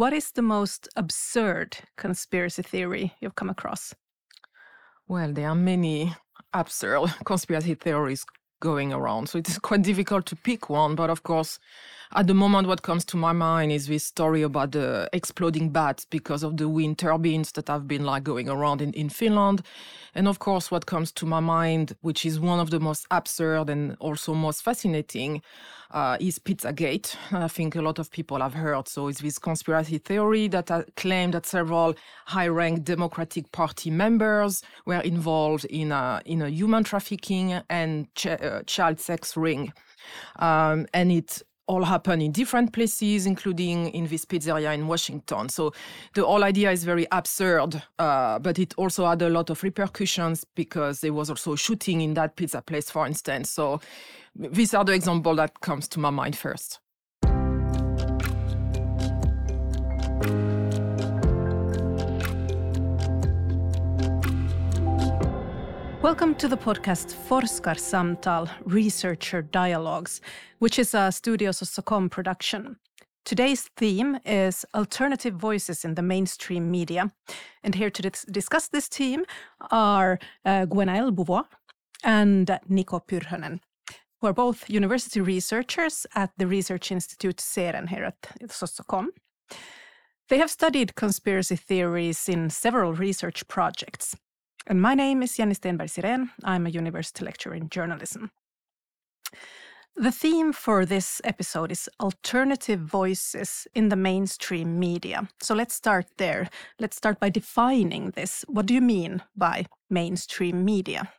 What is the most absurd conspiracy theory you've come across? Well, there are many absurd conspiracy theories going around. So it is quite difficult to pick one. But of course, at the moment, what comes to my mind is this story about the exploding bats because of the wind turbines that have been like going around in, in Finland. And of course, what comes to my mind, which is one of the most absurd and also most fascinating, uh, is Pizzagate. I think a lot of people have heard. So it's this conspiracy theory that uh, claimed that several high-ranked Democratic Party members were involved in a, in a human trafficking and ch- uh, child sex ring. Um, and it all happen in different places, including in this pizzeria in Washington. So the whole idea is very absurd, uh, but it also had a lot of repercussions because there was also shooting in that pizza place, for instance. So these are the examples that comes to my mind first. Welcome to the podcast Forskarsamtal Researcher Dialogues, which is a Studios of production. Today's theme is alternative voices in the mainstream media. And here to dis- discuss this theme are uh, Gwenaëlle Bauvois and Niko Pyrhönen, who are both university researchers at the Research Institute CEREN here at Soc&kom. They have studied conspiracy theories in several research projects. And my name is Jenny Stenberg Sirén. I'm a university lecturer in journalism. The theme for this episode is alternative voices in the mainstream media. So let's start there. Let's start by defining this. What do you mean by mainstream media?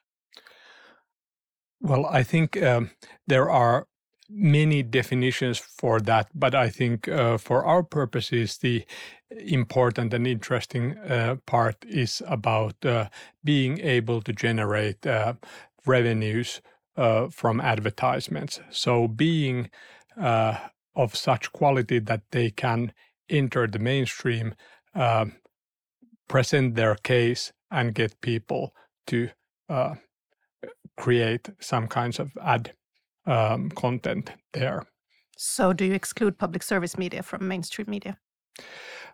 Well, I think um, there are many definitions for that, but I think uh, for our purposes, the important and interesting uh, part is about uh, being able to generate uh, revenues uh, from advertisements. So, being uh, of such quality that they can enter the mainstream, um, present their case, and get people to create some kinds of ad um, content there. So, do you exclude public service media from mainstream media?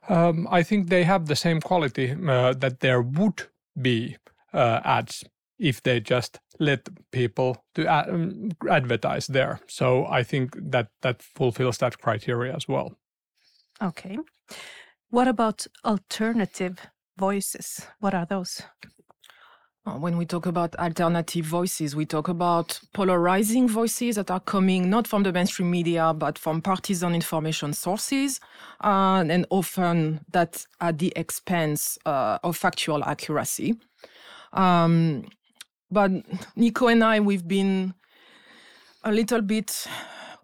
Um, I think they have the same quality uh, that there would be uh, ads if they just let people to ad- um, advertise there. So I think that that fulfills that criteria as well. Okay. What about alternative voices? What are those? When we talk about alternative voices, we talk about polarizing voices that are coming not from the mainstream media, but from partisan information sources, uh, and often that at the expense uh, of factual accuracy. Um, but Niko and I, we've been a little bit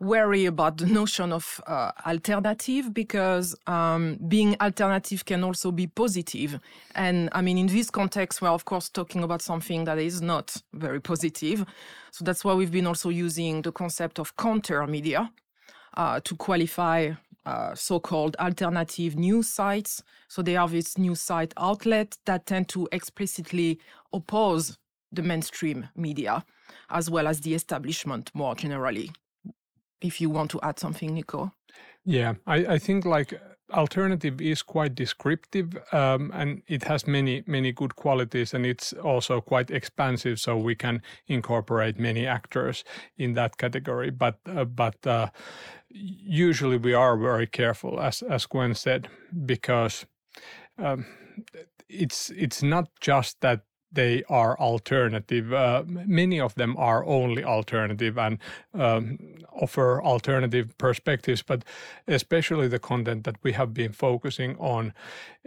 wary about the notion of uh, alternative because um, being alternative can also be positive. And I mean, in this context, we're of course talking about something that is not very positive. So that's why we've been also using the concept of counter media uh, to qualify uh, so-called alternative news sites. So they are these news site outlets that tend to explicitly oppose the mainstream media as well as the establishment more generally if you want to add something, Niko. Yeah, I, I think like alternative is quite descriptive um, and it has many many good qualities and it's also quite expansive so we can incorporate many actors in that category but uh, but uh, usually we are very careful as as Gwen said because um, it's it's not just that they are alternative. Uh, many of them are only alternative and um, offer alternative perspectives, but especially the content that we have been focusing on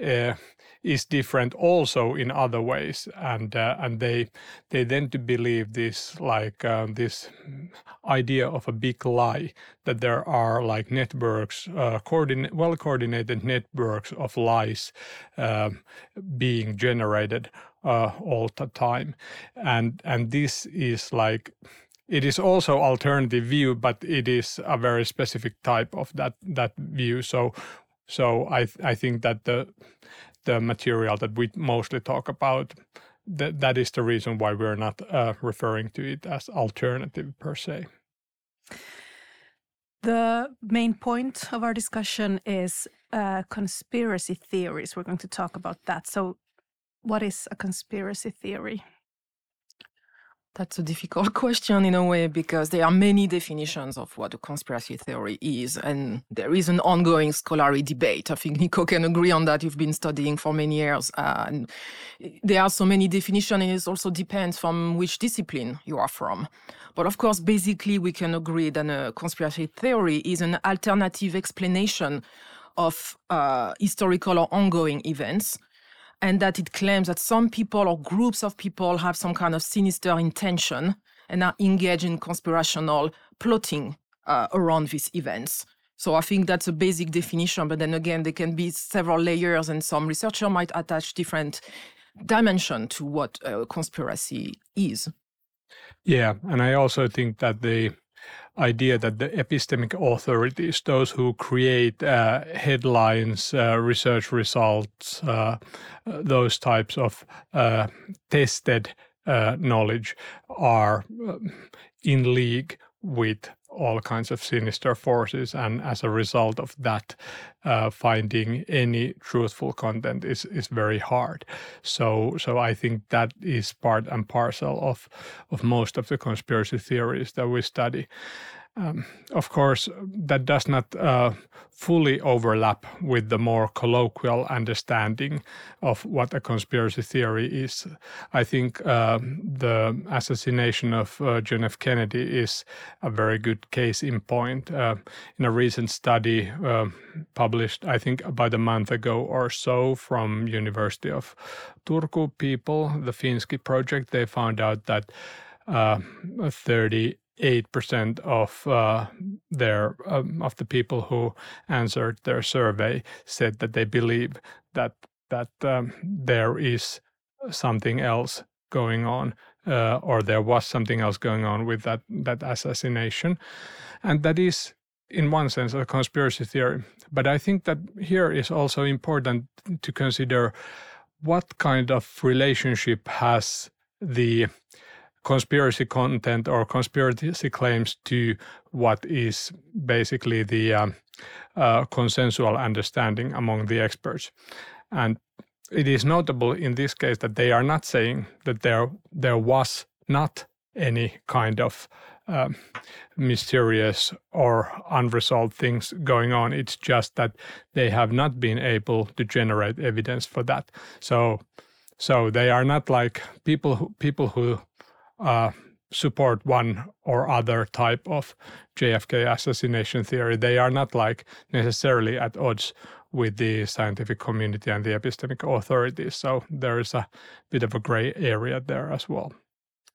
uh, is different also in other ways, and uh, and they they tend to believe this like uh, this idea of a big lie that there are like networks, uh, coordinate, well coordinated networks of lies um, being generated uh, all the time, and and this is like it is also alternative view, but it is a very specific type of that that view. So so I I think that the the material that we mostly talk about that that is the reason why we're not uh, referring to it as alternative per se. The main point of our discussion is uh, conspiracy theories. We're going to talk about that. So, what is a conspiracy theory? That's a difficult question in a way because there are many definitions of what a conspiracy theory is, and there is an ongoing scholarly debate. I think Niko can agree on that. You've been studying for many years, uh, and there are so many definitions, and it also depends from which discipline you are from. But of course, basically, we can agree that a conspiracy theory is an alternative explanation of uh, historical or ongoing events and that it claims that some people or groups of people have some kind of sinister intention and are engaged in conspirational plotting uh, around these events. So I think that's a basic definition, but then again, there can be several layers, and some researcher might attach different dimension to what a conspiracy is. Yeah, and I also think that the idea that the epistemic authorities, those who create uh, headlines, uh, research results, uh, uh those types of uh, tested uh, knowledge, are in league with all kinds of sinister forces, and as a result of that, uh, finding any truthful content is is very hard. So so I think that is part and parcel of of most of the conspiracy theories that we study. Um, of course, that does not uh, fully overlap with the more colloquial understanding of what a conspiracy theory is. I think uh, the assassination of uh, John F. Kennedy is a very good case in point. Uh, in a recent study um, published, I think, about a month ago or so, from University of Turku people, the Finsky project, they found out that uh, 30 eight percent of uh, their um, of the people who answered their survey said that they believe that that um, there is something else going on uh, or there was something else going on with that that assassination. And that is in one sense a conspiracy theory. But i think that here is also important to consider what kind of relationship has the conspiracy content or conspiracy claims to what is basically the um, uh, consensual understanding among the experts. And it is notable in this case that they are not saying that there there was not any kind of um, mysterious or unresolved things going on. It's just that they have not been able to generate evidence for that. So, so they are not like people who, people who uh, support one or other type of JFK assassination theory. They are not like necessarily at odds with the scientific community and the epistemic authorities. So there is a bit of a gray area there as well.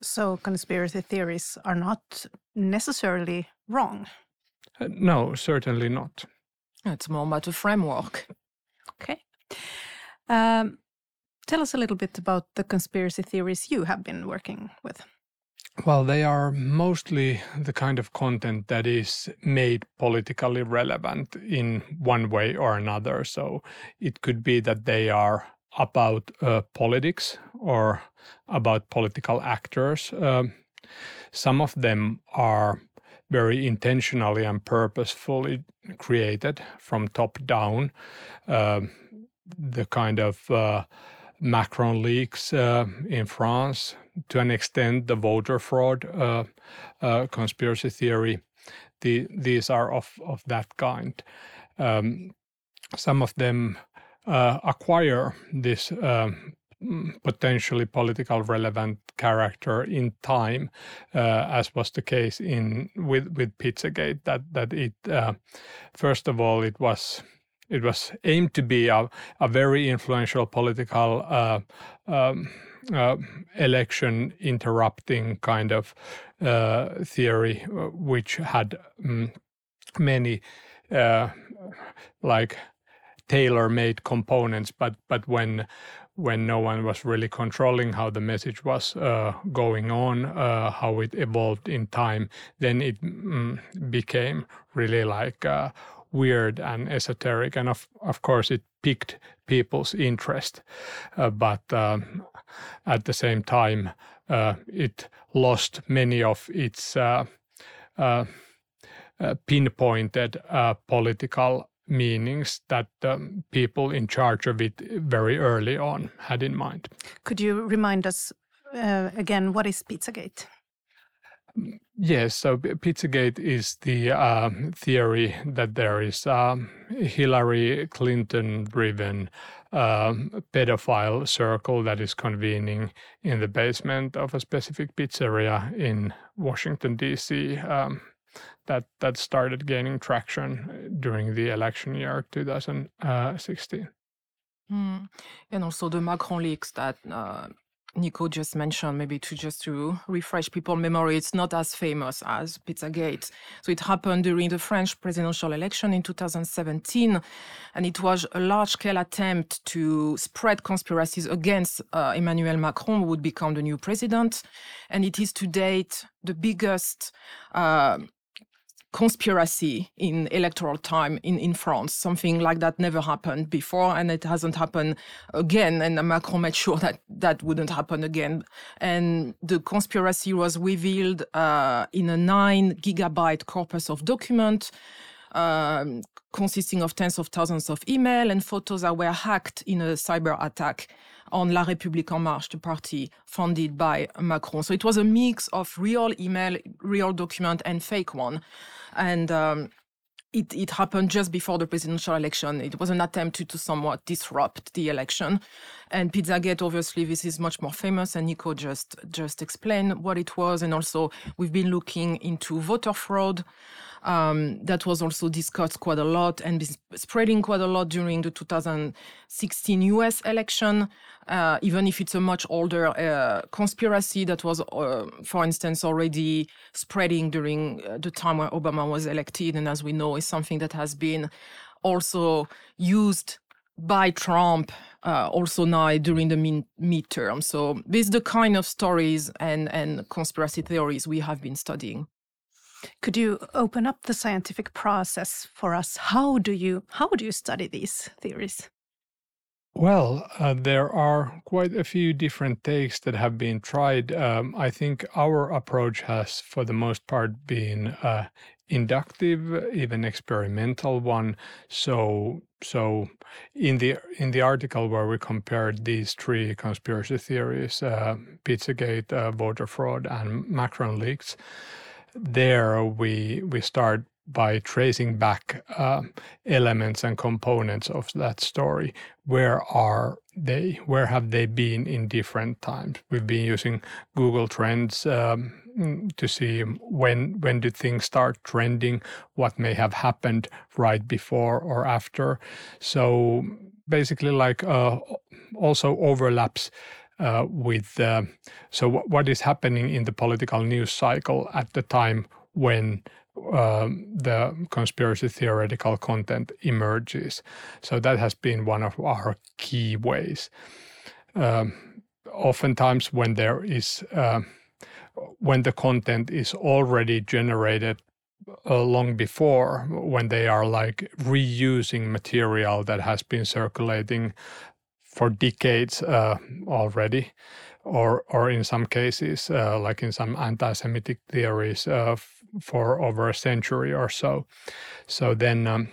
So conspiracy theories are not necessarily wrong. Uh, no, certainly not. It's more about a framework. Okay. Um, Tell us a little bit about the conspiracy theories you have been working with. Well, they are mostly the kind of content that is made politically relevant in one way or another. So it could be that they are about uh, politics or about political actors. Um, some of them are very intentionally and purposefully created from top down. Uh, the kind of uh, Macron leaks uh, in France, to an extent, the voter fraud uh, uh, conspiracy theory. The, these are of, of that kind. Um, some of them uh, acquire this um, potentially political relevant character in time, uh, as was the case in with with Pizzagate. That that it uh, first of all it was it was aimed to be a, a very influential political uh, um, uh, election interrupting kind of uh, theory, uh, which had um, many uh, like tailor-made components, but but when when no one was really controlling how the message was uh, going on, uh, how it evolved in time, then it mm, became really like uh, weird and esoteric, and of of course it piqued people's interest, uh, but um, at the same time uh, it lost many of its uh, uh, uh, pinpointed political meanings that um, people in charge of it very early on had in mind. Could you remind us again what is Pizzagate? Yes, so Pizzagate is the uh, theory that there is a Hillary Clinton driven uh, pedophile circle that is convening in the basement of a specific pizzeria in Washington, D.C. Um, that, that started gaining traction during the election year 2016. Mm. And also the Macron leaks that uh, Niko just mentioned, maybe to just to refresh people's memory, it's not as famous as Pizzagate. So it happened during the French presidential election in 2017, and it was a large-scale attempt to spread conspiracies against uh, Emmanuel Macron, who would become the new president. And it is to date the biggest uh, conspiracy in electoral time in, in France. Something like that never happened before, and it hasn't happened again. And Macron made sure that that wouldn't happen again. And the conspiracy was revealed uh, in a nine gigabyte corpus of document. Um, consisting of tens of thousands of email and photos that were hacked in a cyber attack on La République En Marche, the party funded by Macron. So it was a mix of real email, real document, and fake one and um, it, it happened just before the presidential election. It was an attempt to, to somewhat disrupt the election. And Pizzagate, obviously, this is much more famous, and Niko just just explained what it was. And also, we've been looking into voter fraud. Um, that was also discussed quite a lot and spreading quite a lot during the 2016 US election, uh, even if it's a much older uh, conspiracy that was, uh, for instance, already spreading during uh, the time where Obama was elected. And as we know, is something that has been also used by Trump uh, also now during the min- midterm. So this is the kind of stories and, and conspiracy theories we have been studying. Could you open up the scientific process for us? How do you how do you study these theories? Well, uh, there are quite a few different takes that have been tried. Um, I think our approach has, for the most part, been uh, inductive, even experimental one. So, so in the in the article where we compared these three conspiracy theories, uh, Pizzagate, uh, voter fraud, and Macron leaks, there we we start by tracing back uh, elements and components of that story. Where are they? Where have they been in different times? We've been using Google Trends um, to see when when did things start trending, what may have happened right before or after. So basically, like uh, also overlaps uh, with uh, so w- what is happening in the political news cycle at the time when um, the conspiracy theoretical content emerges. So that has been one of our key ways. Um, oftentimes, when there is uh, when the content is already generated uh, long before when they are like reusing material that has been circulating for decades uh, already, or or in some cases, uh, like in some anti-Semitic theories, uh, for over a century or so. So then um,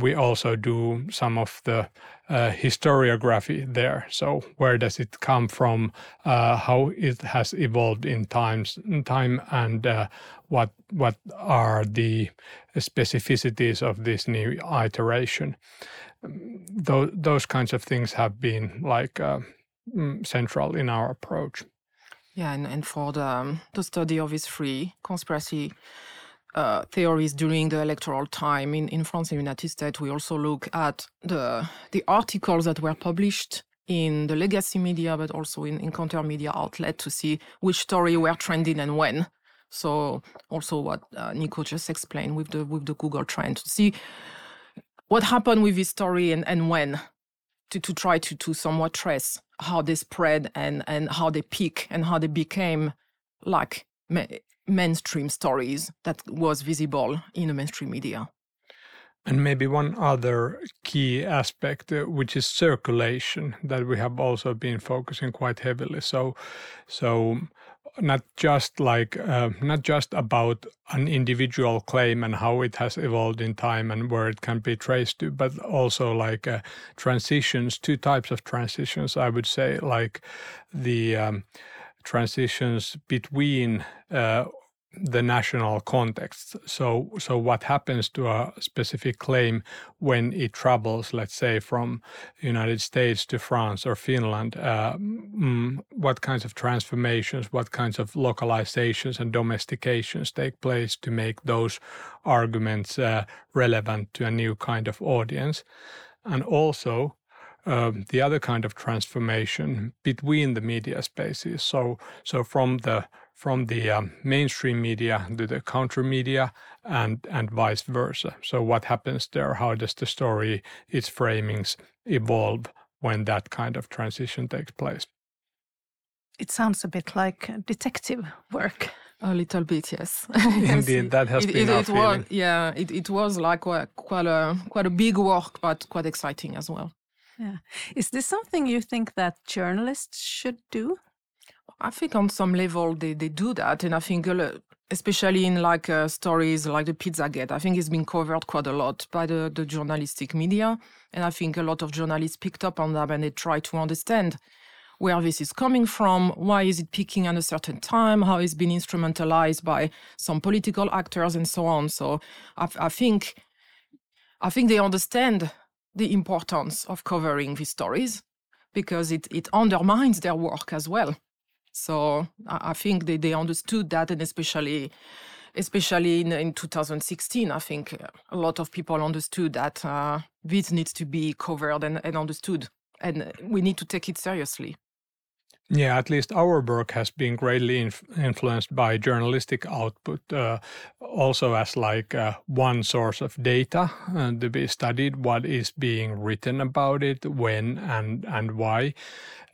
we also do some of the uh, historiography there. So where does it come from? Uh, how it has evolved in times, in time, and uh, what what are the specificities of this new iteration? Those those kinds of things have been like uh, mm, central in our approach. Yeah, and, and for the, um, the study of these three conspiracy uh, theories during the electoral time in, in France and United States, we also look at the the articles that were published in the legacy media, but also in, in counter media outlet to see which story were trending and when. So also what uh, Niko just explained with the with the Google trend to see what happened with this story and, and when to, to try to, to somewhat trace how they spread and, and how they peak and how they became like ma- mainstream stories that was visible in the mainstream media. And maybe one other key aspect, uh, which is circulation, that we have also been focusing quite heavily. So, so not just like uh, not just about an individual claim and how it has evolved in time and where it can be traced to, but also like uh, transitions, two types of transitions. I would say like the um, transitions between uh, the national context. So, so what happens to a specific claim when it travels, let's say, from United States to France or Finland? Uh, mm, what kinds of transformations, what kinds of localizations and domestications take place to make those arguments uh, relevant to a new kind of audience? And also, um, the other kind of transformation between the media spaces. So, so from the from the um, mainstream media to the counter media and and vice versa. So what happens there? How does the story, its framings evolve when that kind of transition takes place? It sounds a bit like detective work. A little bit, yes. Indeed, that has it, been it, our it feeling. was, yeah, it, it was like quite, quite a quite a big work, but quite exciting as well. Yeah. Is this something you think that journalists should do? I think on some level they, they do that, and I think uh, especially in like uh, stories like the Pizzagate, I think it's been covered quite a lot by the, the journalistic media, and I think a lot of journalists picked up on that and they try to understand where this is coming from, why is it peaking at a certain time, how it's been instrumentalized by some political actors, and so on. So I, I think I think they understand the importance of covering these stories because it, it undermines their work as well. So I, think they, they understood that, and especially especially in, in 2016, I think a lot of people understood that uh, this needs to be covered and, and understood, and we need to take it seriously. Yeah, at least our work has been greatly inf- influenced by journalistic output, uh, also as like uh, one source of data uh, to be studied. What is being written about it, when and and why,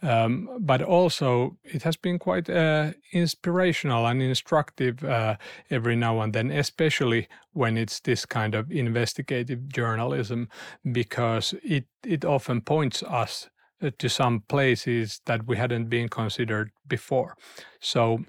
um, but also it has been quite uh, inspirational and instructive uh, every now and then, especially when it's this kind of investigative journalism, because it it often points us to some places that we hadn't been considered before. So,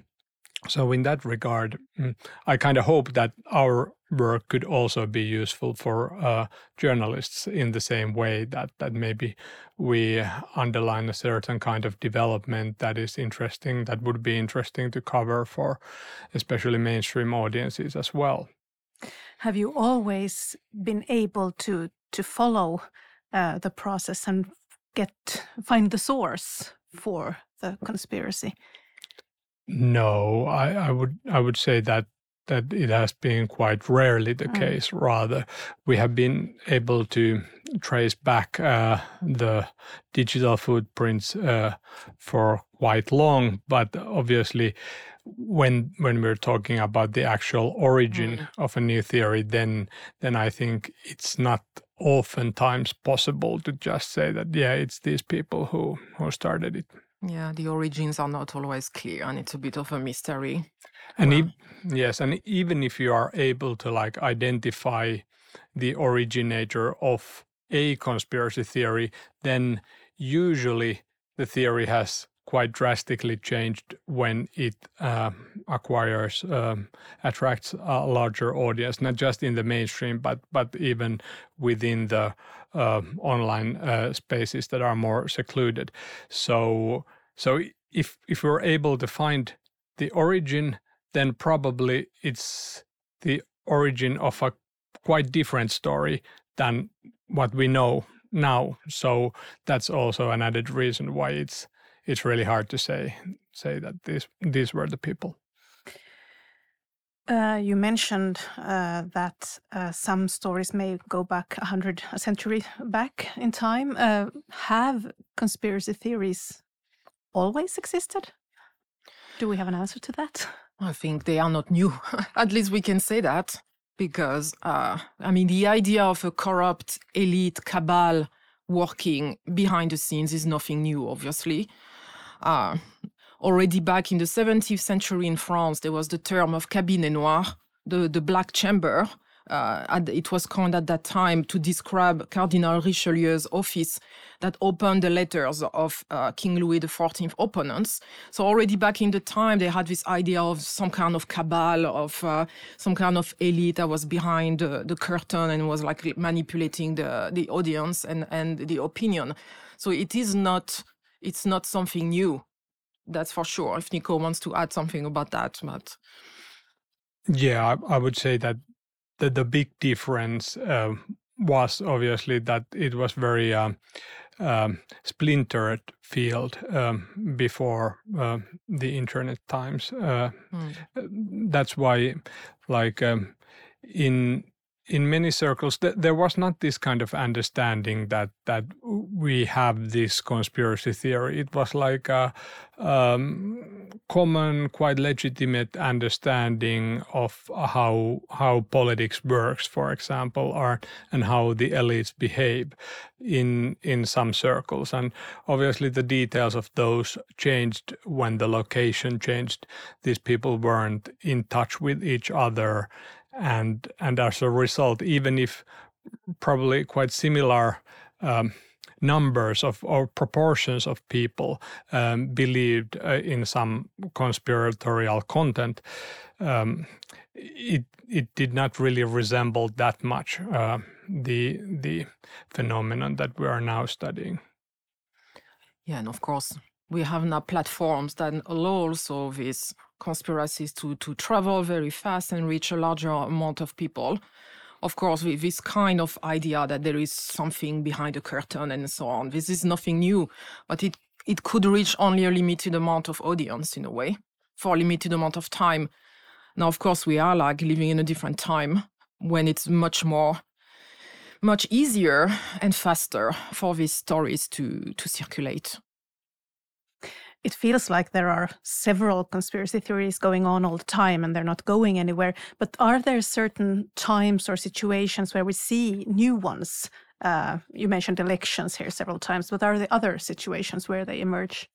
so in that regard, mm, I kind of hope that our work could also be useful for uh, journalists in the same way that that maybe we underline a certain kind of development that is interesting, that would be interesting to cover for especially mainstream audiences as well. Have you always been able to to follow uh, the process and get find the source for the conspiracy? No, I, I would I would say that that it has been quite rarely the Mm. case. Rather, we have been able to trace back uh, the digital footprints uh, for quite long, but obviously, when when we're talking about the actual origin Mm. of a new theory, then then I think it's not oftentimes possible to just say that yeah, it's these people who who started it. Yeah, the origins are not always clear, and it's a bit of a mystery. And Wow. ev- yes, and even if you are able to like identify the originator of a conspiracy theory, then usually the theory has quite drastically changed when it uh, acquires um, attracts a larger audience, not just in the mainstream, but but even within the uh, online uh, spaces that are more secluded. So so if if we're able to find the origin then probably it's the origin of a quite different story than what we know now. So that's also an added reason why it's it's really hard to say say that these these were the people. Uh, you mentioned uh, that uh, some stories may go back a hundred, a century back in time. Uh, have conspiracy theories always existed? Do we have an answer to that? I think they are not new. At least we can say that because, uh, I mean, the idea of a corrupt elite cabal working behind the scenes is nothing new, obviously. Uh, already back in the 17th century in France, there was the term of cabinet noir, the, the black chamber, uh, it was coined at that time to describe Cardinal Richelieu's office that opened the letters of uh, King Louis XIV opponents. So already back in the time, they had this idea of some kind of cabal, of uh, some kind of elite that was behind the curtain and was like manipulating the, the audience and, and the opinion. So it is not, it's not something new. That's for sure. If Niko wants to add something about that, but yeah, I, I would say that the, the big difference uh, was obviously that it was very um, splintered field um, before uh, the internet times. Uh, mm. That's why, like um, in in many circles th- there was not this kind of understanding that that we have this conspiracy theory. It was like a um, common quite legitimate understanding of how how politics works for example or and how the elites behave in in some circles. And obviously the details of those changed when the location changed. These people weren't in touch with each other and and as a result, even if probably quite similar um, numbers of or proportions of people um, believed uh, in some conspiratorial content, um, it it did not really resemble that much uh, the the phenomenon that we are now studying. Yeah, and of course we have now platforms that allow also these conspiracies to, to travel very fast and reach a larger amount of people. Of course, with this kind of idea that there is something behind the curtain and so on. This is nothing new, but it, it could reach only a limited amount of audience in a way for a limited amount of time. Now, of course, we are like living in a different time when it's much more much easier and faster for these stories to to circulate it feels like there are several conspiracy theories going on all the time and they're not going anywhere. But are there certain times or situations where we see new ones? Uh, you mentioned elections here several times, but are there other situations where they emerge?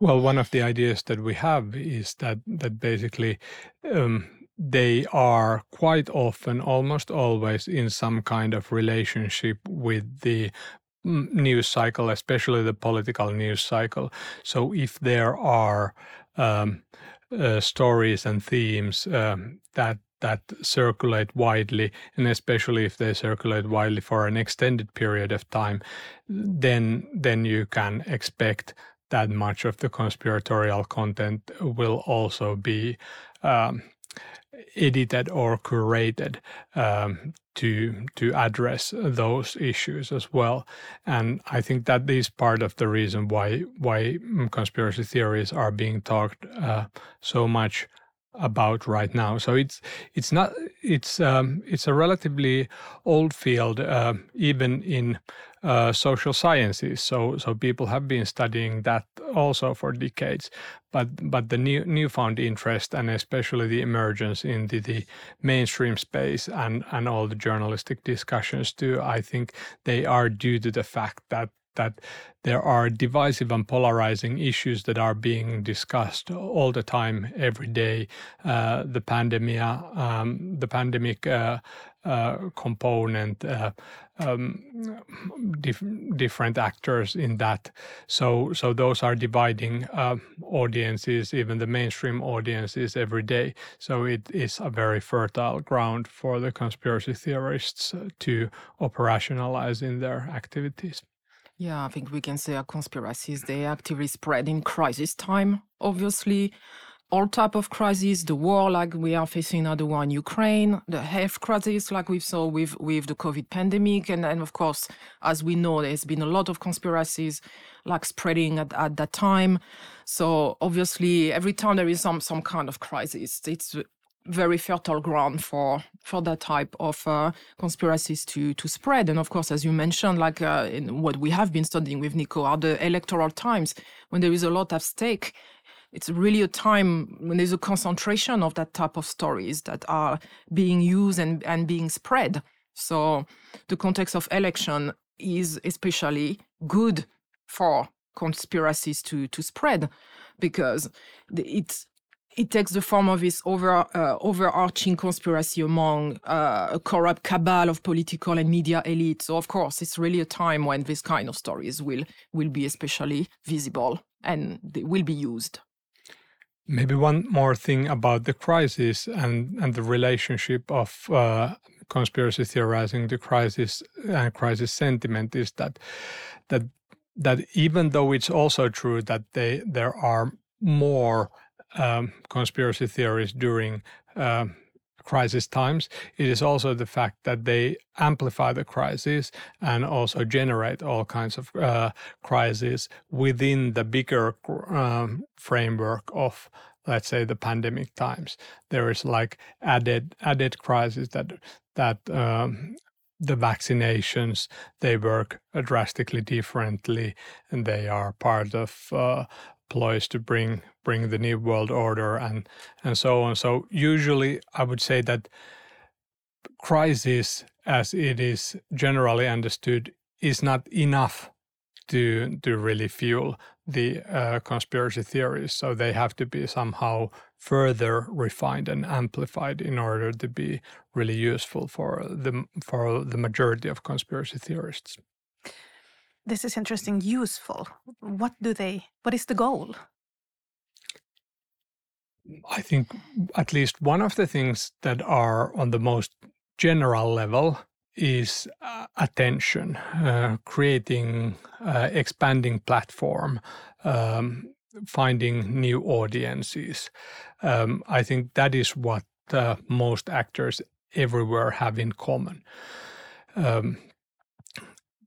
Well, one of the ideas that we have is that that basically um, they are quite often, almost always, in some kind of relationship with the news cycle, especially the political news cycle. So if there are um, uh, stories and themes um, that that circulate widely, and especially if they circulate widely for an extended period of time, then then you can expect that much of the conspiratorial content will also be um, edited or curated um, to to address those issues as well. And I think that is part of the reason why why conspiracy theories are being talked uh, so much about right now. So it's it's not it's um, it's a relatively old field, uh, even in uh, social sciences. So so people have been studying that also for decades. But but the new newfound interest and especially the emergence into the mainstream space and and all the journalistic discussions too, I think they are due to the fact that that there are divisive and polarizing issues that are being discussed all the time, every day. Uh, the pandemic, um, the pandemic uh, uh, component, uh, um, dif- different actors in that. So, so those are dividing uh, audiences, even the mainstream audiences, every day. So it is a very fertile ground for the conspiracy theorists to operationalize in their activities. Yeah, I think we can say conspiracies, they actively spread in crisis time, obviously. All type of crises, the war like we are facing now, the war in Ukraine, the health crisis like we saw with, with the COVID pandemic. And then, of course, as we know, there's been a lot of conspiracies like spreading at, at that time. So obviously, every time there is some, some kind of crisis, it's very fertile ground for for that type of uh, conspiracies to to spread. And of course, as you mentioned, like uh, in what we have been studying with Niko, are the electoral times when there is a lot at stake. It's really a time when there's a concentration of that type of stories that are being used and, and being spread. So the context of election is especially good for conspiracies to to spread because it's it takes the form of this over, uh, overarching conspiracy among uh, a corrupt cabal of political and media elites. So, of course, it's really a time when this kind of stories will will be especially visible and they will be used. Maybe one more thing about the crisis and, and the relationship of uh, conspiracy theorizing to crisis and crisis sentiment is that that that even though it's also true that they there are more um, conspiracy theories during uh, crisis times, it is also the fact that they amplify the crisis and also generate all kinds of uh, crises within the bigger um, framework of let's say the pandemic times. There is like added added crisis that that um, the vaccinations they work drastically differently and they are part of uh, ploys to bring bring the new world order and and so on. So usually i would say that crisis as it is generally understood is not enough to to really fuel the uh, conspiracy theories. So they have to be somehow further refined and amplified in order to be really useful for the for the majority of conspiracy theorists this is interesting useful? What do they what is the goal? I think at least one of the things that are on the most general level is uh, attention uh, creating uh, expanding platform um, finding new audiences. Um, i think that is what most actors everywhere have in common. Um,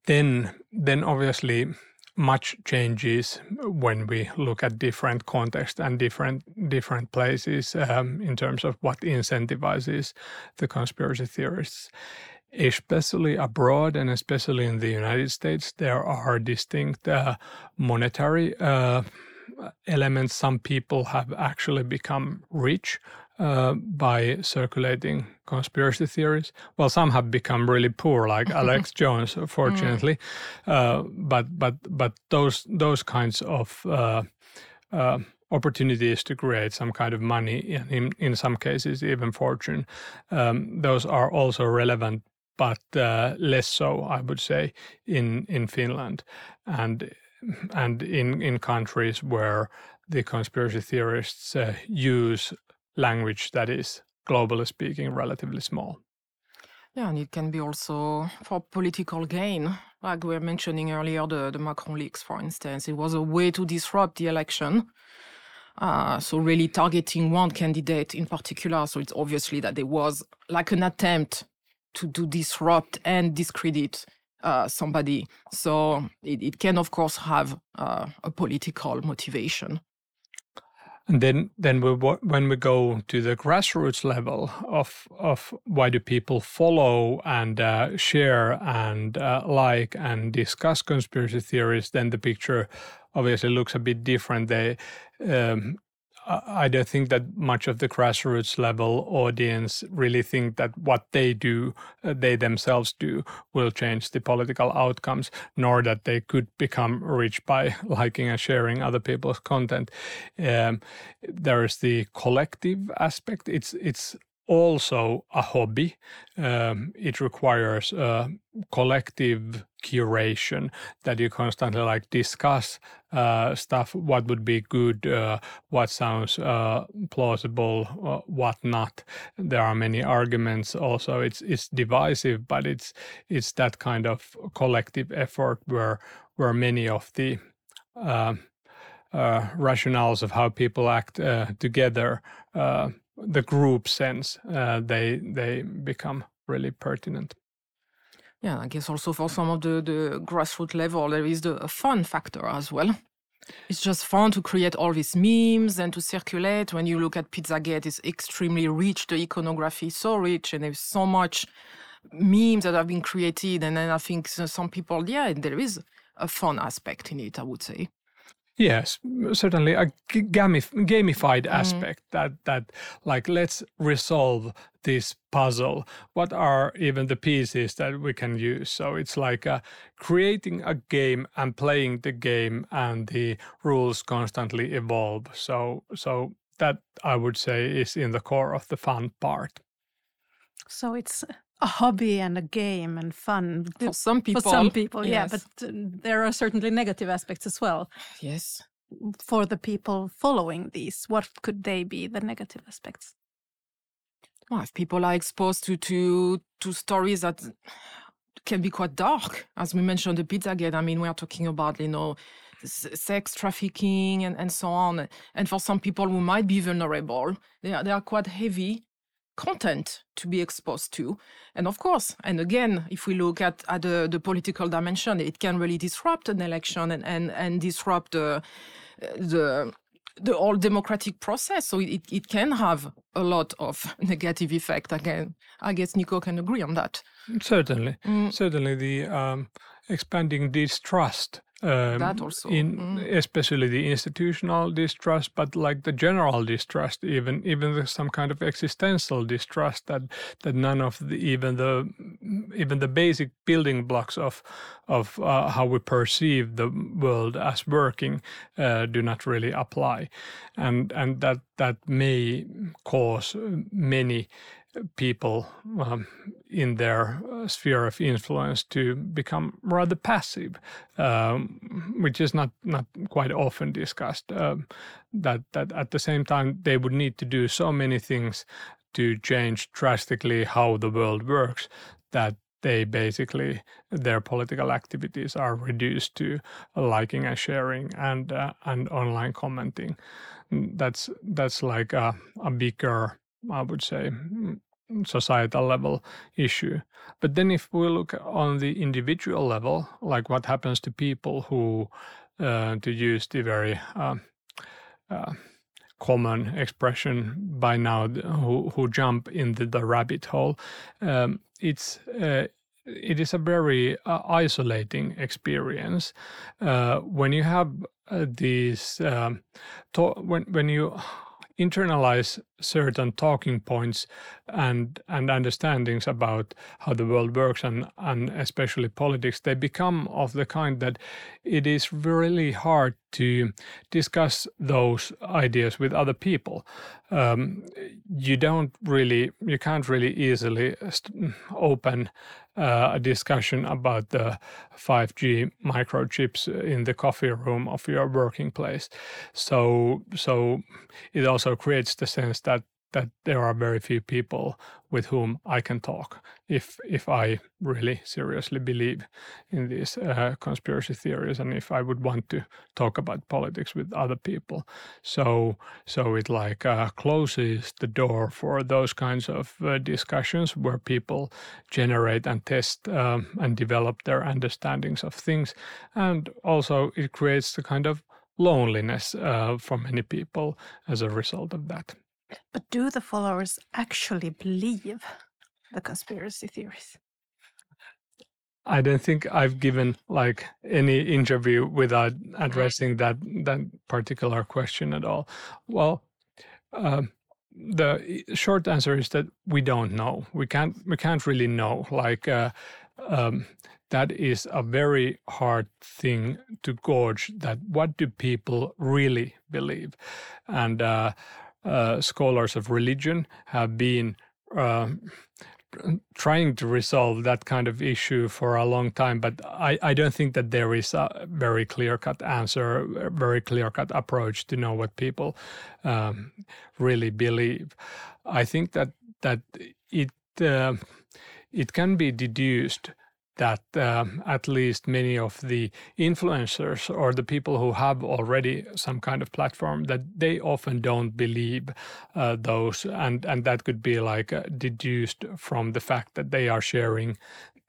then then obviously much changes when we look at different contexts and different different places um, in terms of what incentivizes the conspiracy theorists. Especially abroad and especially in the united states there are distinct uh, monetary uh, elements. Some people have actually become rich uh, by circulating conspiracy theories. Well, some have become really poor, like Alex Jones, fortunately. Mm. Uh, but but but those those kinds of uh, uh, opportunities to create some kind of money, in in some cases even fortune, um, those are also relevant, but uh, less so, I would say, in in Finland, and and in in countries where the conspiracy theorists uh, use language that is globally speaking relatively small. Yeah, and it can be also for political gain. Like we were mentioning earlier, the, the Macron leaks, for instance, it was a way to disrupt the election. Uh, so really targeting one candidate in particular. So it's obviously that there was like an attempt to, to disrupt and discredit uh, somebody. So it, it, can, of course, have uh, a political motivation. And then, then we, when we go to the grassroots level of of why do people follow and uh, share and uh, like and discuss conspiracy theories, then the picture obviously looks a bit different. They um, I don't think that much of the grassroots level audience really think that what they do, uh, they themselves do, will change the political outcomes, nor that they could become rich by liking and sharing other people's content. Um, there is the collective aspect. It's it's also a hobby. Um, it requires collective curation that you constantly like discuss uh, stuff. What would be good? Uh, what sounds uh, plausible? Uh, what not? There are many arguments. Also, it's it's divisive, but it's it's that kind of collective effort where where many of the um, uh, rationales of how people act uh, together the group sense, uh, they they become really pertinent. Yeah, I guess also for some of the, the grassroots level, there is the fun factor as well. It's just fun to create all these memes and to circulate. When you look at Pizzagate, it's extremely rich. The iconography is so rich, and there's so much memes that have been created. And then I think some people, yeah, there is a fun aspect in it. I would say. Yes, certainly a gamif- gamified mm. aspect that that like let's resolve this puzzle. What are even the pieces that we can use? So it's like uh, creating a game and playing the game, and the rules constantly evolve. So so that I would say is in the core of the fun part. So it's a hobby and a game and fun for some people. For some people, yes. yeah, but there are certainly negative aspects as well. Yes. For the people following these, what could they be the negative aspects? Well, if people are exposed to to to stories that can be quite dark, as we mentioned the pizza Pizzagate. I mean, we are talking about you know sex trafficking and, and so on. And for some people who might be vulnerable, they are, they are quite heavy content to be exposed to. And of course, and again, if we look at, at the, the political dimension, it can really disrupt an election and, and, and disrupt the, the, the whole democratic process. So it, it can have a lot of negative effect. Again, I guess Niko can agree on that. Certainly. Mm. Certainly the um, expanding distrust um, that also, in mm. especially the institutional distrust, but like the general distrust, even even some kind of existential distrust that that none of the even the even the basic building blocks of of uh, how we perceive the world as working uh, do not really apply, and and that that may cause many people um, in their uh, sphere of influence to become rather passive, um, which is not not quite often discussed. Um, that that at the same time they would need to do so many things to change drastically how the world works that they basically their political activities are reduced to liking and sharing and uh, and online commenting. That's that's like a, a bigger I would say, mm, societal level issue. But then if we look on the individual level, like what happens to people who, uh, to use the very uh, uh, common expression by now, who, who jump into the rabbit hole, um, it's uh, it is a very uh, isolating experience uh, when you have these um, to- when when you internalize certain talking points and and understandings about how the world works and and especially politics they become of the kind that it is really hard to discuss those ideas with other people um, you don't really you can't really easily open uh, a discussion about the 5G microchips in the coffee room of your working place. So, so it also creates the sense that there are very few people with whom I can talk if if I really seriously believe in these uh, conspiracy theories and if I would want to talk about politics with other people. So so it like uh, closes the door for those kinds of uh, discussions where people generate and test um, and develop their understandings of things, and also it creates the kind of loneliness uh, for many people as a result of that. But do the followers actually believe the conspiracy theories? I don't think I've given like any interview without addressing that that particular question at all. Well, uh, the short answer is that we don't know. We can't we can't really know. Like uh, um, that is a very hard thing to gauge. That what do people really believe, and uh, uh, scholars of religion have been uh, trying to resolve that kind of issue for a long time, but I, I don't think that there is a very clear cut answer, a very clear cut approach to know what people um, really believe. I think that that it uh, it can be deduced that um, at least many of the influencers or the people who have already some kind of platform that they often don't believe uh, those and and that could be like uh, deduced from the fact that they are sharing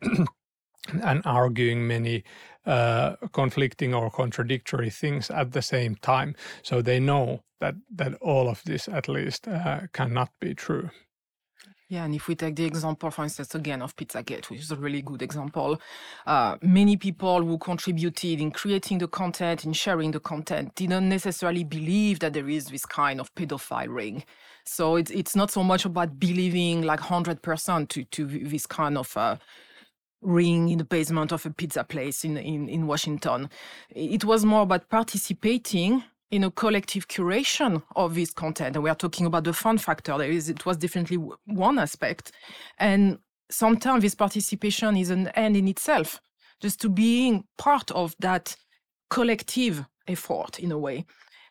and arguing many uh, conflicting or contradictory things at the same time. So they know that that all of this at least uh, cannot be true yeah, and if we take the example, for instance, again of Pizzagate, which is a really good example, uh, many people who contributed in creating the content, in sharing the content, didn't necessarily believe that there is this kind of pedophile ring. So it's it's not so much about believing like hundred percent to to this kind of. Uh, ring in the basement of a pizza place in, in, in Washington. It was more about participating in a collective curation of this content. And we are talking about the fun factor. There is, it was definitely one aspect. And sometimes this participation is an end in itself, just to being part of that collective effort in a way.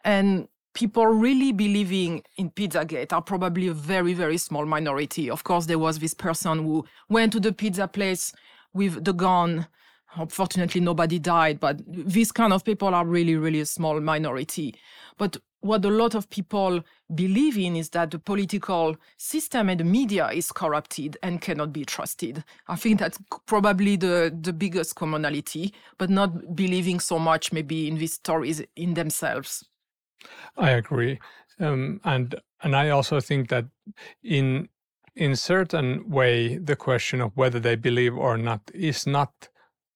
And people really believing in Pizzagate are probably a very, very small minority. Of course, there was this person who went to the pizza place with the gun. Unfortunately, nobody died, but these kind of people are really, really a small minority. But what a lot of people believe in is that the political system and the media is corrupted and cannot be trusted. I think that's probably the, the biggest commonality, but not believing so much maybe in these stories in themselves. I agree. Um, and and I also think that in in certain way the question of whether they believe or not is not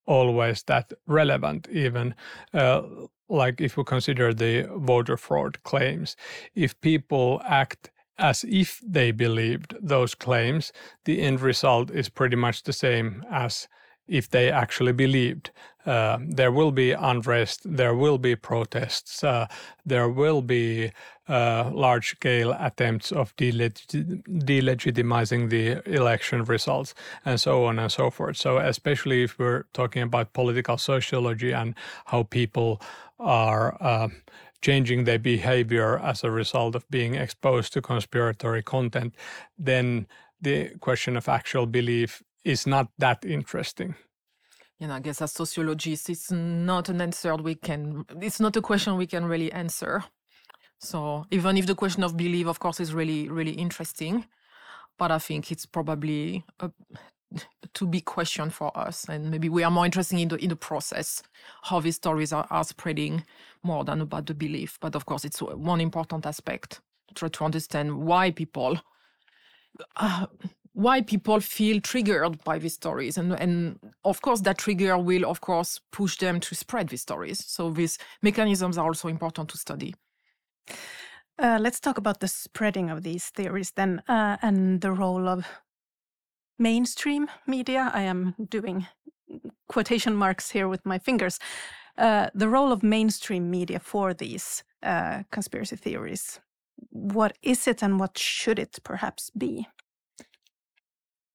always that relevant even uh, like if we consider the voter fraud claims. If people act as if they believed those claims the end result is pretty much the same as if they actually believed. Uh, there will be unrest, there will be protests, uh, there will be uh, large scale attempts of delegit- delegitimizing the election results, and so on and so forth. So, especially if we're talking about political sociology and how people are uh, changing their behavior as a result of being exposed to conspiratory content, then the question of actual belief is not that interesting. You know, I guess as sociologists, it's not an answer we can, it's not a question we can really answer. So even if the question of belief, of course, is really, really interesting, but I think it's probably a to be question for us. And maybe we are more interested in the, in the process, how these stories are, are spreading more than about the belief. But of course, it's one important aspect to try to understand why people uh, why people feel triggered by these stories. And and of course that trigger will of course push them to spread these stories. So these mechanisms are also important to study. Uh, let's talk about the spreading of these theories then uh, and the role of mainstream media. I am doing quotation marks here with my fingers. Uh, the role of mainstream media for these uh, conspiracy theories. What is it and what should it perhaps be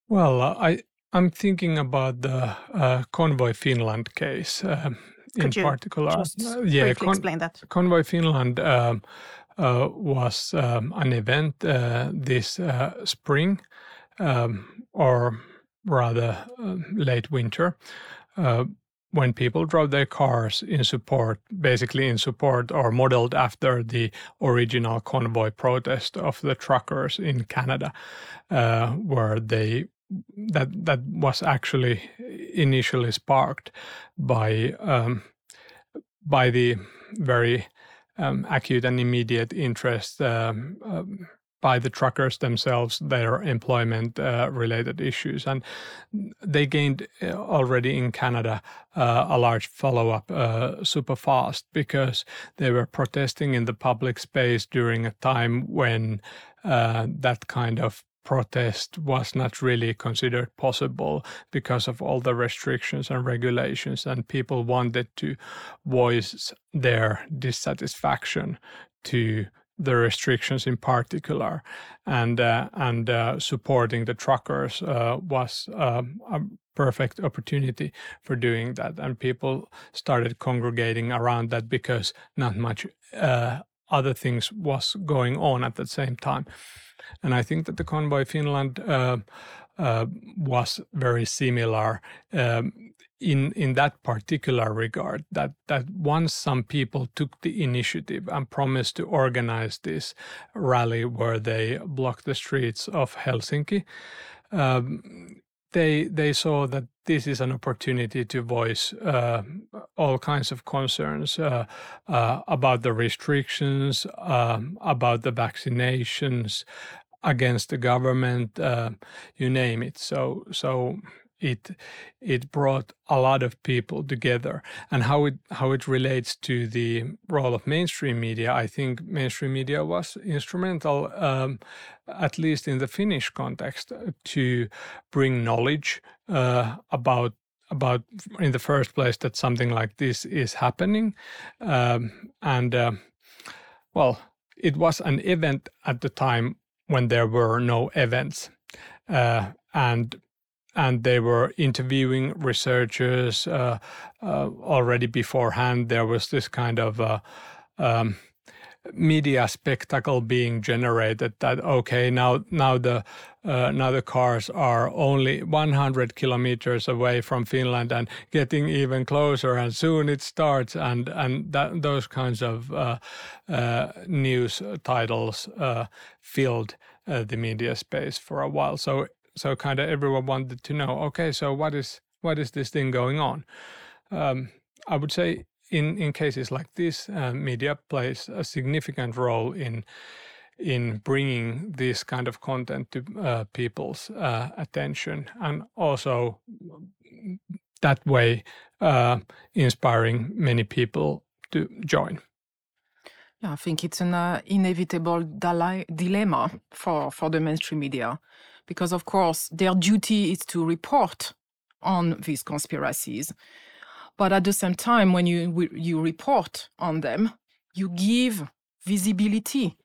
well, uh, I I'm thinking about the uh, Convoy Finland case uh, in particular. Just uh, yeah, Con- explain that. Convoy Finland um, uh, was um, an event uh, this spring, um, or rather late winter, when people drove their cars in support, basically in support or modeled after the original convoy protest of the truckers in Canada, uh, where they that that was actually initially sparked by um, by the very um, acute and immediate interest um, um by the truckers themselves, their employment uh, related issues. And they gained uh, already in Canada uh, a large follow up uh, super fast because they were protesting in the public space during a time when uh, that kind of protest was not really considered possible because of all the restrictions and regulations, and people wanted to voice their dissatisfaction to the restrictions in particular, and uh, and uh, supporting the truckers uh, was um, a perfect opportunity for doing that, and people started congregating around that because not much uh, other things was going on at the same time. And I think that the Convoy Finland uh, uh, was very similar um, in in that particular regard. That that once some people took the initiative and promised to organize this rally where they blocked the streets of Helsinki. Um, they they saw that this is an opportunity to voice uh, all kinds of concerns uh, uh, about the restrictions, um, about the vaccinations, against the government, uh, you name it. So so it it brought a lot of people together. And how it how it relates to the role of mainstream media i think mainstream media was instrumental um, at least in the finnish context to bring knowledge uh, about about in the first place that something like this is happening. Um, and uh, well, it was an event at the time when there were no events, uh, and and they were interviewing researchers uh, uh, already beforehand. There was this kind of uh, um, media spectacle being generated that okay now now the uh, now the cars are only 100 kilometers away from Finland and getting even closer and soon it starts and and that, those kinds of uh, uh, news titles uh, filled uh, the media space for a while so so kind of everyone wanted to know okay so what is what is this thing going on um, I would say in in cases like this, uh, media plays a significant role in in bringing this kind of content to uh, people's uh, attention, and also that way uh, inspiring many people to join. Yeah, I think it's an uh, inevitable dilemma for for the mainstream media, because of course their duty is to report on these conspiracies but at the same time, when you you report on them, you give visibility.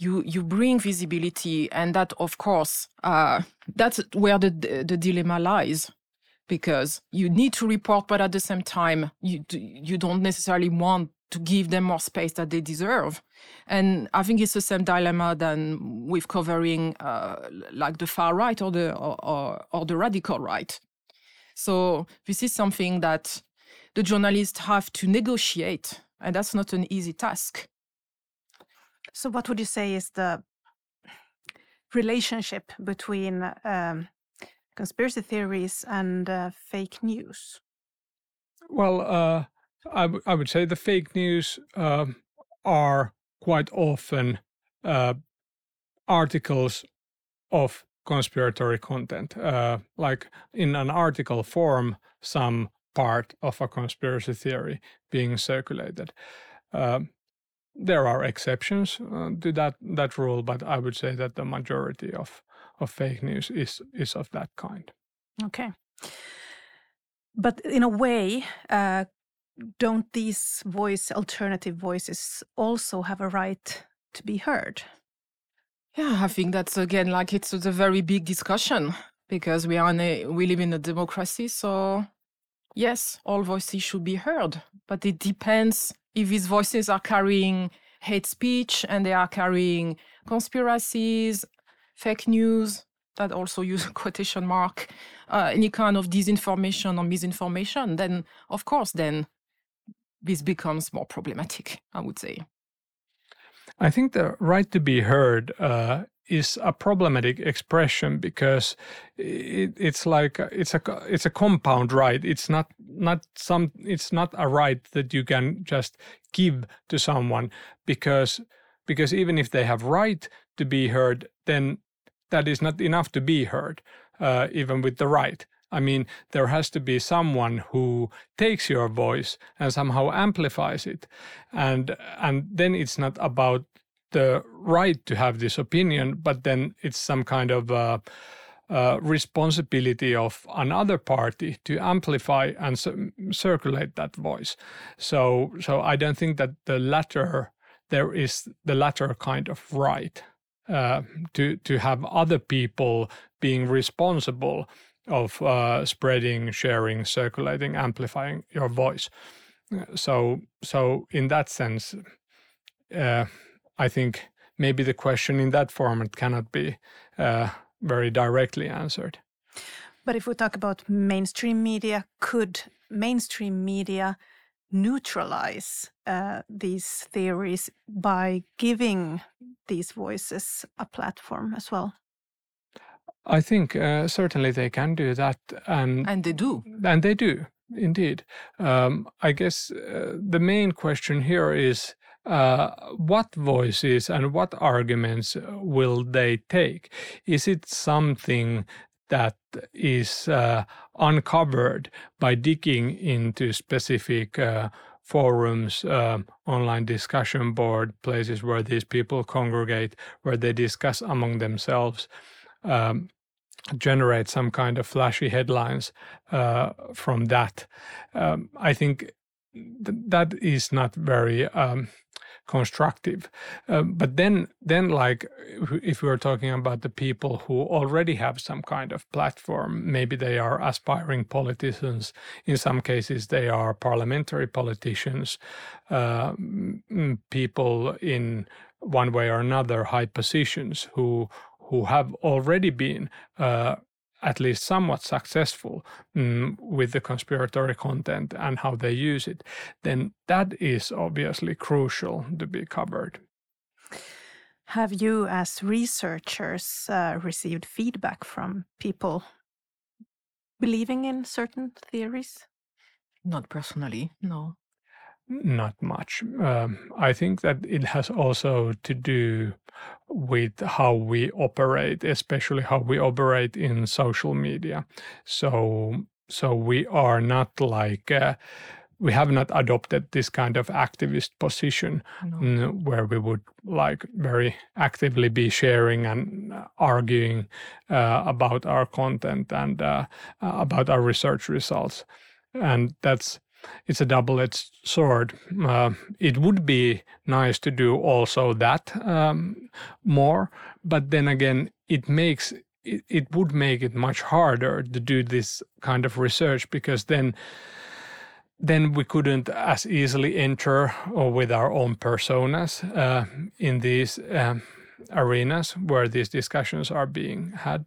You you bring visibility, and that of course uh, that's where the the dilemma lies, because you need to report, but at the same time you you don't necessarily want to give them more space that they deserve. And I think it's the same dilemma than with covering uh, like the far right or the or, or, or the radical right. So this is something that the journalists have to negotiate, and that's not an easy task. So, what would you say is the relationship between um, conspiracy theories and uh, fake news? Well, uh, I, would say the fake news uh, are quite often uh, articles of conspiratory content, uh, like in an article form, some part of a conspiracy theory being circulated. Uh, there are exceptions uh, to that that rule, but I would say that the majority of of fake news is is of that kind. Okay, but in a way, uh, don't these voice alternative voices also have a right to be heard? Yeah, I think that's again like it's a very big discussion because we are in a, we live in a democracy. So yes, all voices should be heard, but it depends if these voices are carrying hate speech and they are carrying conspiracies, fake news that also use a quotation mark, uh, any kind of disinformation or misinformation, then of course, then this becomes more problematic, I would say. I think the right to be heard uh, is a problematic expression because it, it's like it's a it's a compound right. It's not not some it's not a right that you can just give to someone because because even if they have right to be heard, then that is not enough to be heard, uh, even with the right. I mean, there has to be someone who takes your voice and somehow amplifies it, and and then it's not about the right to have this opinion, but then it's some kind of uh, uh, responsibility of another party to amplify and circulate that voice. So, so I don't think that the latter there is the latter kind of right uh, to to have other people being responsible of uh, spreading, sharing, circulating, amplifying your voice. So, so in that sense, uh, I think maybe the question in that format cannot be uh, very directly answered. But if we talk about mainstream media, could mainstream media neutralize uh, these theories by giving these voices a platform as well? I think uh, certainly they can do that, and and they do, and they do indeed. Um, I guess uh, the main question here is uh, what voices and what arguments will they take? Is it something that is uh, uncovered by digging into specific uh, forums, uh, online discussion board, places where these people congregate, where they discuss among themselves? Um, generate some kind of flashy headlines uh, from that. Um, I think th- that is not very um, constructive. Uh, but then, then like if we are talking about the people who already have some kind of platform, maybe they are aspiring politicians. In some cases, they are parliamentary politicians, uh, people in one way or another high positions who who have already been uh, at least somewhat successful mm, with the conspiratory content and how they use it, then that is obviously crucial to be covered. Have you, as researchers, uh, received feedback from people believing in certain theories? Not personally, no. Not much. Um, I think that it has also to do with how we operate, especially how we operate in social media. So, so we are not like uh, we have not adopted this kind of activist position no. where we would like very actively be sharing and arguing uh, about our content and uh, about our research results, and that's it's a double-edged sword. Uh, it would be nice to do also that um, more, but then again, it makes it, it would make it much harder to do this kind of research because then then we couldn't as easily enter or with our own personas uh, in these um, arenas where these discussions are being had,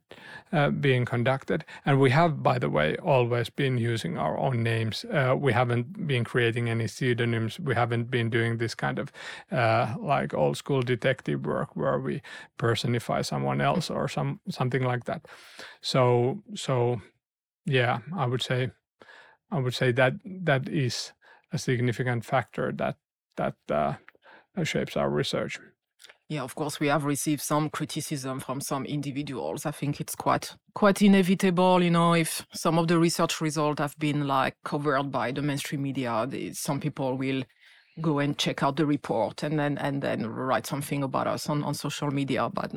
uh, being conducted. And we have, by the way, always been using our own names. Uh, we haven't been creating any pseudonyms. We haven't been doing this kind of uh, like old school detective work where we personify someone else or some something like that. So so yeah, I would say I would say that that is a significant factor that that uh, shapes our research. Yeah, of course, we have received some criticism from some individuals. I think it's quite quite inevitable, you know, if some of the research results have been like covered by the mainstream media, some people will go and check out the report and then and then write something about us on, on social media. But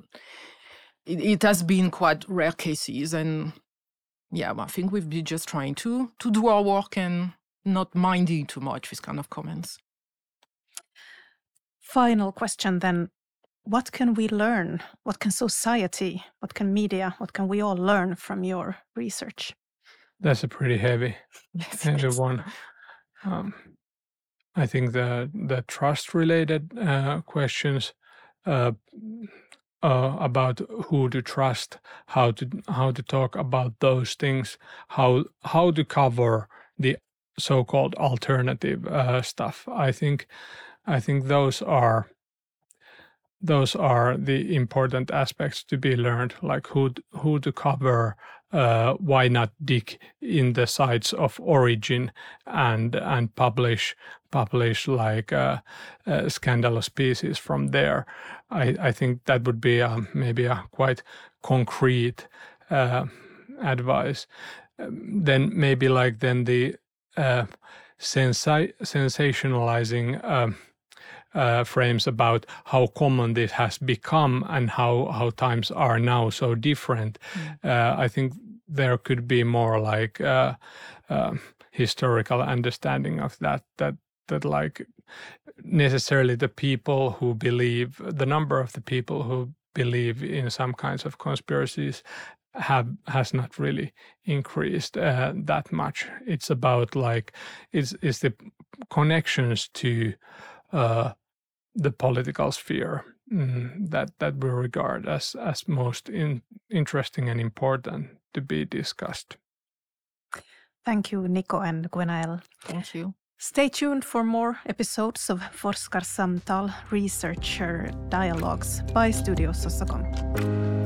it, it has been quite rare cases, and yeah, I think we've been just trying to to do our work and not minding too much these kind of comments. Final question then what can we learn? What can society, what can media, what can we all learn from your research? That's a pretty heavy, heavy one. Um, I think the the trust related uh, questions uh, uh, about who to trust, how to how to talk about those things, how how to cover the so-called alternative uh, stuff. I think I think those are those are the important aspects to be learned, like who who to cover, uh, why not dig in the sites of origin and and publish publish like uh, uh, scandalous pieces from there. I, I think that would be a, maybe a quite concrete uh, advice. Um, then maybe like then the uh, sensi- sensationalizing. Uh, frames about how common this has become and how how times are now so different. Mm. Uh, I think there could be more like uh, um, historical understanding of that. That that like necessarily the people who believe the number of the people who believe in some kinds of conspiracies have has not really increased uh, that much. It's about like it's it's the connections to uh, the political sphere mm, that that we regard as as most in, interesting and important to be discussed. Thank you, Niko and Gwenaëlle. Thank you. Stay tuned for more episodes of Forskarsamtal Researcher Dialogues by Studio Soc&kom.